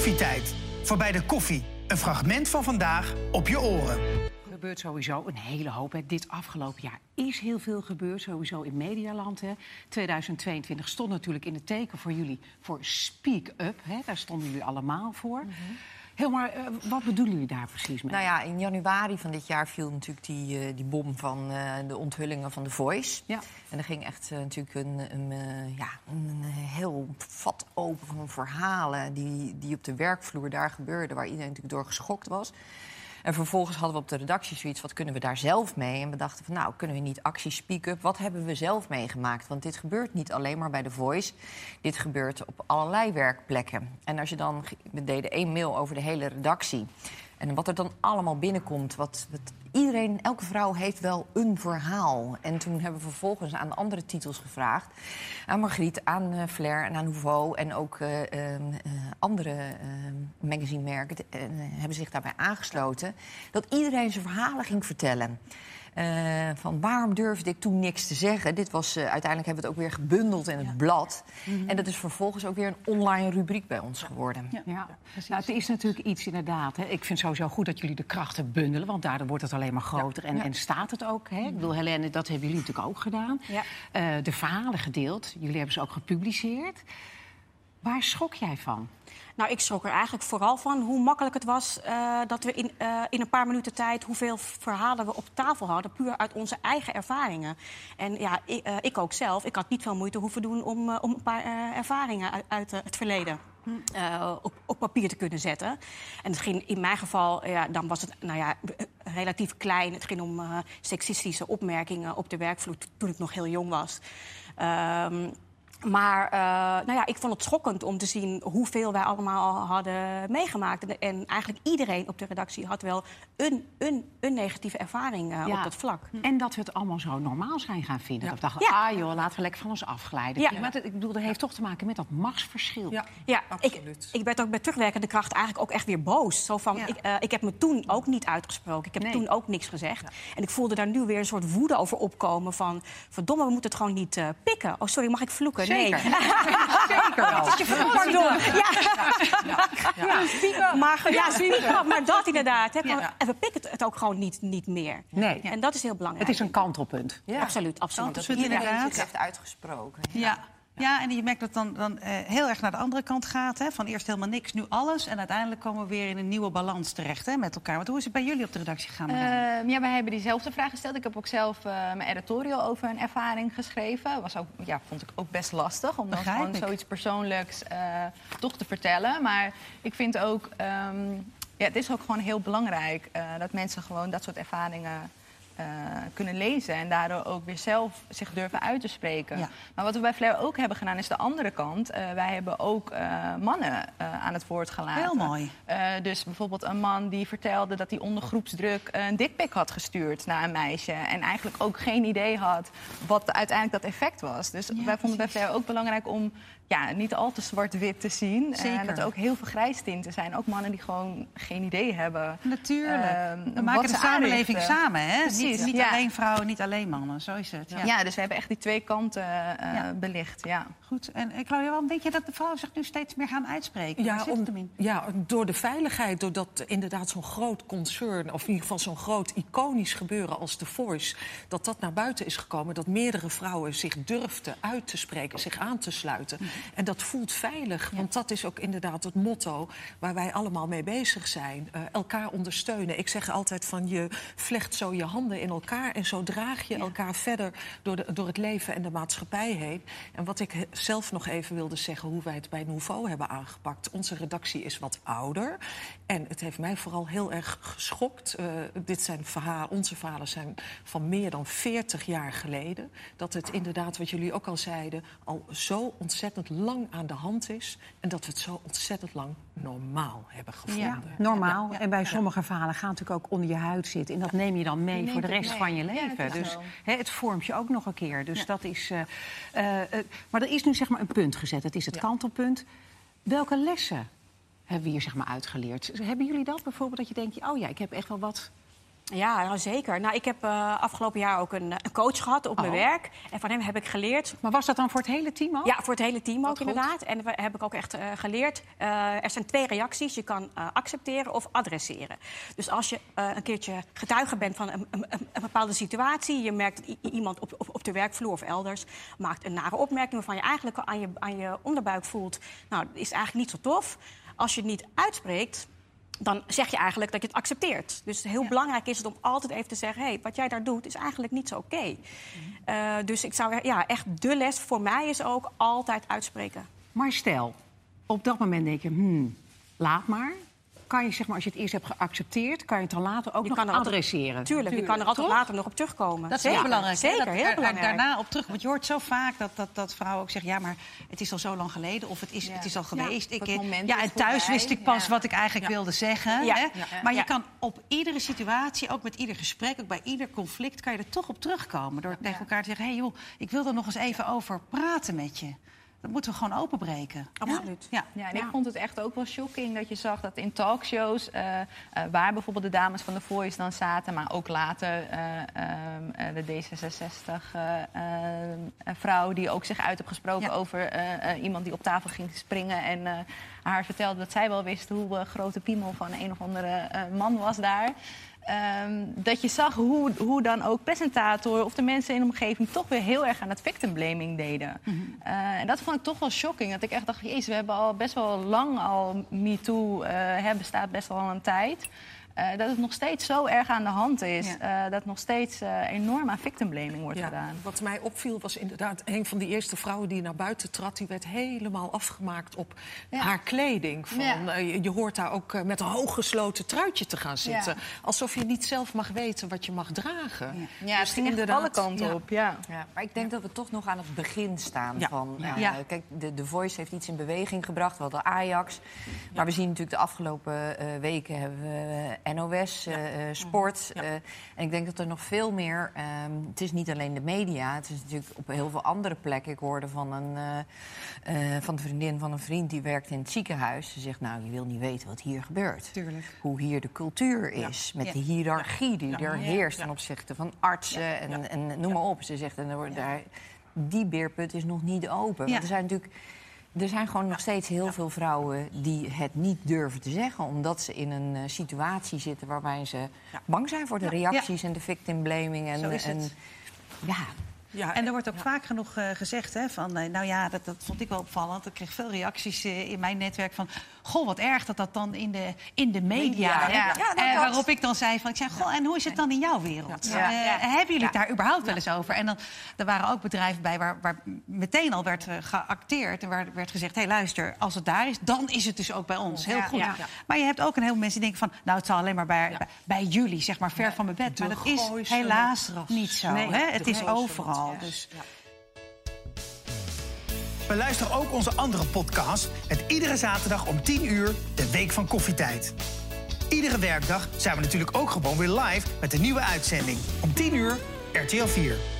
Koffietijd. Voorbij de koffie. Een fragment van vandaag op je oren. Er gebeurt sowieso een hele hoop. Hè. Dit afgelopen jaar is heel veel gebeurd, sowieso in Medialand. Hè. 2022 stond natuurlijk in het teken voor jullie voor Speak Up. Hè. Daar stonden jullie allemaal voor. Heel maar, eh, wat bedoelen jullie daar precies mee? Nou ja, in januari van dit jaar viel natuurlijk die, eh, die bom van eh, de onthullingen van The Voice. Ja. En er ging echt natuurlijk een, een, ja, een heel vat open van verhalen die, die op de werkvloer daar gebeurden, waar iedereen natuurlijk door geschokt was. En vervolgens hadden we op de redactie zoiets, wat kunnen we daar zelf mee? En we dachten van, nou, kunnen we niet actie Speak Up? Wat hebben we zelf meegemaakt? Want dit gebeurt niet alleen maar bij The Voice. Dit gebeurt op allerlei werkplekken. En als je dan, we deden één mail over de hele redactie. En wat er dan allemaal binnenkomt, wat, wat iedereen, elke vrouw heeft wel een verhaal. En toen hebben we vervolgens aan andere titels gevraagd. Aan Margriet, aan eh, Flair en aan Nouveau. En ook eh, ehm, eh, andere ehm, magazinemerken hebben zich daarbij aangesloten. Dat iedereen zijn verhalen ging vertellen. Eh, van waarom durfde ik toen niks te zeggen? Dit was, eh, uiteindelijk hebben we het ook weer gebundeld in het blad. En dat is vervolgens ook weer een online rubriek bij ons geworden. Ja, nou, het is natuurlijk iets inderdaad. Hè. Ik vind sowieso goed dat jullie de krachten bundelen, want daardoor wordt het alleen maar groter. En, en staat het ook. Hè. Ik bedoel, Helene, dat hebben jullie natuurlijk ook gedaan. Ja. Eh, de verhalen gedeeld. Jullie hebben ze ook gepubliceerd. Waar schrok jij van? Nou, ik schrok er eigenlijk vooral van hoe makkelijk het was eh, dat we in, eh, in een paar minuten tijd hoeveel verhalen we op tafel hadden, puur uit onze eigen ervaringen. En ja, ik, eh, ik ook zelf, ik had niet veel moeite hoeven doen om, om een paar ervaringen uit, het verleden. op, op papier te kunnen zetten. En het ging in mijn geval, ja, dan was het nou ja, relatief klein. Het ging om seksistische opmerkingen op de werkvloer toen ik nog heel jong was. Ehm, maar eh, nou ja, ik vond het schokkend om te zien hoeveel wij allemaal al hadden meegemaakt. En, en eigenlijk iedereen op de redactie had wel een, een, een negatieve ervaring eh, Ja. op dat vlak. En dat we het allemaal zo normaal zijn gaan vinden. Dat we dachten, Ja. ah joh, laten we lekker van ons afglijden. Ja. Maar dat- ik bedoel, dat heeft toch te maken met dat machtsverschil. Ja. Ja, ik, Absoluut. ik werd ook bij terugwerkende kracht eigenlijk ook echt weer boos. Zo van, Ja. ik, eh, ik heb me toen ook niet uitgesproken. Ik heb Nee. toen ook niks gezegd. En ik voelde daar nu weer een soort woede over opkomen van... verdomme, we moeten het gewoon niet eh, pikken. Oh, sorry, mag ik vloeken? Zeker. Nee. Zeker wel. Pardon. Ja. Maar, ja, speak maar dat inderdaad. Hè. Ja. En we pikken het, het ook gewoon niet, niet meer. Nee. En dat is heel belangrijk. Het is een kantelpunt. Absoluut, absoluut. Dat iedereen inderdaad. zich heeft uitgesproken. Ja. Ja, en je merkt dat het dan, dan eh, heel erg naar de andere kant gaat. Hè? Van eerst helemaal niks, nu alles. En uiteindelijk komen we weer in een nieuwe balans terecht hè, met elkaar. Want hoe is het bij jullie op de redactie gegaan? Ehm, ja, wij hebben diezelfde vraag gesteld. Ik heb ook zelf eh, mijn editorial over een ervaring geschreven. Was ook, ja, vond ik ook best lastig om dan gewoon ik. zoiets persoonlijks eh, toch te vertellen. Maar ik vind ook, ehm, ja, het is ook gewoon heel belangrijk dat mensen gewoon dat soort ervaringen eh, kunnen lezen. En daardoor ook weer zelf zich durven uit te spreken. Ja. Maar wat we bij Flair ook hebben gedaan is de andere kant. Eh, wij hebben ook eh, mannen aan het woord gelaten. Heel mooi. Dus bijvoorbeeld een man die vertelde dat hij onder groepsdruk een dikpik had gestuurd naar een meisje. En eigenlijk ook geen idee had wat uiteindelijk dat effect was. Dus wij vonden bij Flair ook belangrijk om ja, niet al te zwart-wit te zien. Zeker. En dat er ook heel veel grijstinten zijn. Ook mannen die gewoon geen idee hebben. Natuurlijk. ehm, we maken de samenleving samen. Hè? Precies, Niet, niet ja. alleen vrouwen, niet alleen mannen. Zo is het. Ja. Ja. dus we hebben echt die twee kanten eh, Ja. belicht. Ja. Goed. En eh, Claudia, waarom denk je dat de vrouwen zich nu steeds meer gaan uitspreken? Ja, om- ja, door de veiligheid, doordat inderdaad zo'n groot concern... of in ieder geval zo'n groot iconisch gebeuren als The Voice... dat dat naar buiten is gekomen, dat meerdere vrouwen zich durfden uit te spreken... zich aan te sluiten. En dat voelt veilig, want dat is ook inderdaad het motto... waar wij allemaal mee bezig zijn. Eh, elkaar ondersteunen. Ik zeg altijd van je vlecht zo je handen in elkaar... en zo draag je elkaar verder door, de, door het leven en de maatschappij heen. En wat ik zelf nog even wilde zeggen, hoe wij het bij Nouveau hebben aangepakt. Onze redactie is wat ouder. En het heeft mij vooral heel erg geschokt. Eh, dit zijn verhalen, onze verhalen zijn van meer dan 40 jaar geleden. Dat het inderdaad, wat jullie ook al zeiden, al zo ontzettend lang aan de hand is. En dat we het zo ontzettend lang normaal hebben gevonden. Ja, normaal. en bij sommige verhalen gaan natuurlijk ook onder je huid zitten. En dat neem je dan mee voor de rest van je leven. dus het vormt je ook nog een keer. Dus dat is. eh, eh, eh, maar er is nu zeg maar een punt gezet. Het is het kantelpunt. Welke lessen hebben we hier zeg maar uitgeleerd? Hebben jullie dat bijvoorbeeld dat je denkt, oh ja, ik heb echt wel wat Ja, zeker. Nou, ik heb eh, afgelopen jaar ook een, een coach gehad op mijn Oh. werk. En van hem heb ik geleerd Maar was dat dan voor het hele team ook? Ja, voor het hele team ook goed. inderdaad. En we, heb ik ook echt eh, geleerd. eh, er zijn twee reacties. Je kan eh, accepteren of adresseren. Dus als je eh, een keertje getuige bent van een, een, bepaalde situatie... je merkt dat iemand op, op, op de werkvloer of elders maakt een nare opmerking... waarvan je eigenlijk aan je, aan je onderbuik voelt... nou, dat is eigenlijk niet zo tof. Als je het niet uitspreekt... Dan zeg je eigenlijk dat je het accepteert. Dus heel belangrijk is het om altijd even te zeggen: hé, hey, wat jij daar doet is eigenlijk niet zo oké. Eh, dus ik zou ja, echt de les voor mij is ook altijd uitspreken. Maar stel, op dat moment denk je, hmm, laat maar. Kan je, zeg maar, als je het eerst hebt geaccepteerd, kan je het dan later ook Je nog kan er adresseren? Tuurlijk, je kan er altijd Toch? later nog op terugkomen. Dat is heel belangrijk. Zeker, dat heel er- belangrijk. Daarna op terug. Want je hoort zo vaak dat, dat, dat vrouwen ook zeggen... ja, maar het is al zo lang geleden of het is, Ja. het is al Ja, geweest. het ik, moment ja, en thuis wist ik pas Ja. wat ik eigenlijk wilde zeggen. Ja. Hè? Ja. Maar je Ja. kan op iedere situatie, ook met ieder gesprek... ook bij ieder conflict, kan je er toch op terugkomen. Door tegen elkaar te zeggen... hé hey joh, ik wil er nog eens even over praten met je. Dat moeten we gewoon openbreken. Absoluut. Ja. Ja, en ik vond het echt ook wel shocking dat je zag dat in talkshows... eh, eh, waar bijvoorbeeld de dames van The Voice dan zaten... maar ook later eh, ehm, eh, de D66-vrouw die ook zich uit heeft gesproken... Ja. over iemand die op tafel ging springen... en haar vertelde dat zij wel wist hoe grote piemel van een of andere man was daar... Ehm, dat je zag hoe, hoe dan ook presentator of de mensen in de omgeving toch weer heel erg aan het victim blaming deden. Eh, en dat vond ik toch wel shocking. Dat ik echt dacht, jezus, we hebben al best wel lang al MeToo, eh hè, bestaat best wel al een tijd. Eh, dat het nog steeds zo erg aan de hand is. eh, dat nog steeds eh, enorm aan victim blaming wordt Ja, gedaan. wat mij opviel was inderdaad een van die eerste vrouwen die naar buiten trad. Die werd helemaal afgemaakt op haar kleding. Van, Ja. je, je hoort daar ook met een hooggesloten truitje te gaan zitten. Ja. Alsof je niet zelf mag weten wat je mag dragen. Ja, het ging echt alle kanten ja. op. Ja. Ja, maar ik denk dat we toch nog aan het begin staan. Ja. Van. Kijk, de, de Voice heeft iets in beweging gebracht. We hadden Ajax. Maar we zien natuurlijk de afgelopen eh, weken hebben we NOS, eh, eh, sport. Ja. eh, en ik denk dat er nog veel meer... ehm, het is niet alleen de media. Het is natuurlijk op heel veel andere plekken. Ik hoorde van een, van de vriendin van een vriend die werkt in het ziekenhuis. Ze zegt, nou, je wil niet weten wat hier gebeurt. Tuurlijk. Hoe hier de cultuur is. Met de hiërarchie die er heerst ten opzichte van artsen en, en noem maar op. Ze zegt, en er daar, die beerput is nog niet open. Ja. Want er zijn natuurlijk... Er zijn gewoon nog steeds heel veel vrouwen die het niet durven te zeggen... omdat ze in een eh, situatie zitten waarbij ze bang zijn voor de reacties... en de victim blaming. En, Zo is het. en ja, Ja, En er wordt ook vaak genoeg eh, gezegd hè, van, eh, nou ja, dat, dat vond ik wel opvallend. Ik kreeg veel reacties eh, in mijn netwerk van, goh, wat erg dat dat dan in de, in de media. Ja. Waarop ik dan zei van, ik zei, goh, en hoe is het dan in jouw wereld? Hebben jullie het daar überhaupt wel eens over? En dan, er waren ook bedrijven bij waar, waar meteen al werd geacteerd en waar werd gezegd, hé hey, luister, als het daar is, dan is het dus ook bij ons. Heel goed. Maar je hebt ook een heleboel mensen die denken van, nou, het zal alleen maar bij, bij, bij jullie, zeg maar, ver van mijn bed. Maar dat is helaas niet zo. Nee, hè? Het is overal. Ras. Dus. Beluister ook onze andere podcast met iedere zaterdag om 10 uur de Week van Koffietijd. Iedere werkdag zijn we natuurlijk ook gewoon weer live met een nieuwe uitzending. Om 10 uur RTL 4.